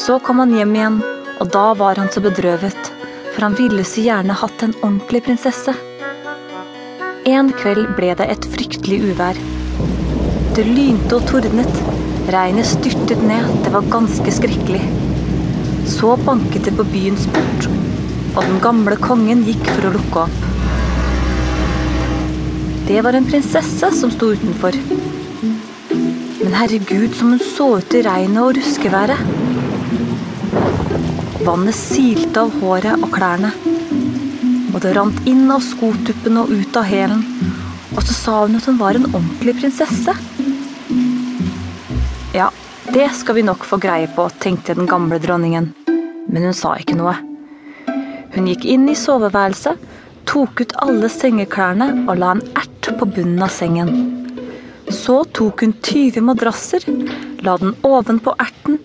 Så kom han hjem igjen, og da var han så bedrøvet, for han ville så gjerne hatt en ordentlig prinsesse. En kveld ble det et fryktelig uvær. Det lynte og tordnet. Regnet styrtet ned, det var ganske skrekkelig. Så banket det på byens port, og den gamle kongen gikk for å lukke opp. Det var en prinsesse som sto utenfor. Men herregud, som hun så ut i regnet og ruskeværet. Vannet silte av håret og klærne. Og det rant inn av skotuppen og ut av hælen. Og så sa hun at hun var en ordentlig prinsesse. Ja, det skal vi nok få greie på, tenkte den gamle dronningen. Men hun sa ikke noe. Hun gikk inn i soveværelset, tok ut alle sengeklærne og la en ert på bunnen av sengen. Så tok hun 20 madrasser, la den ovenpå erten,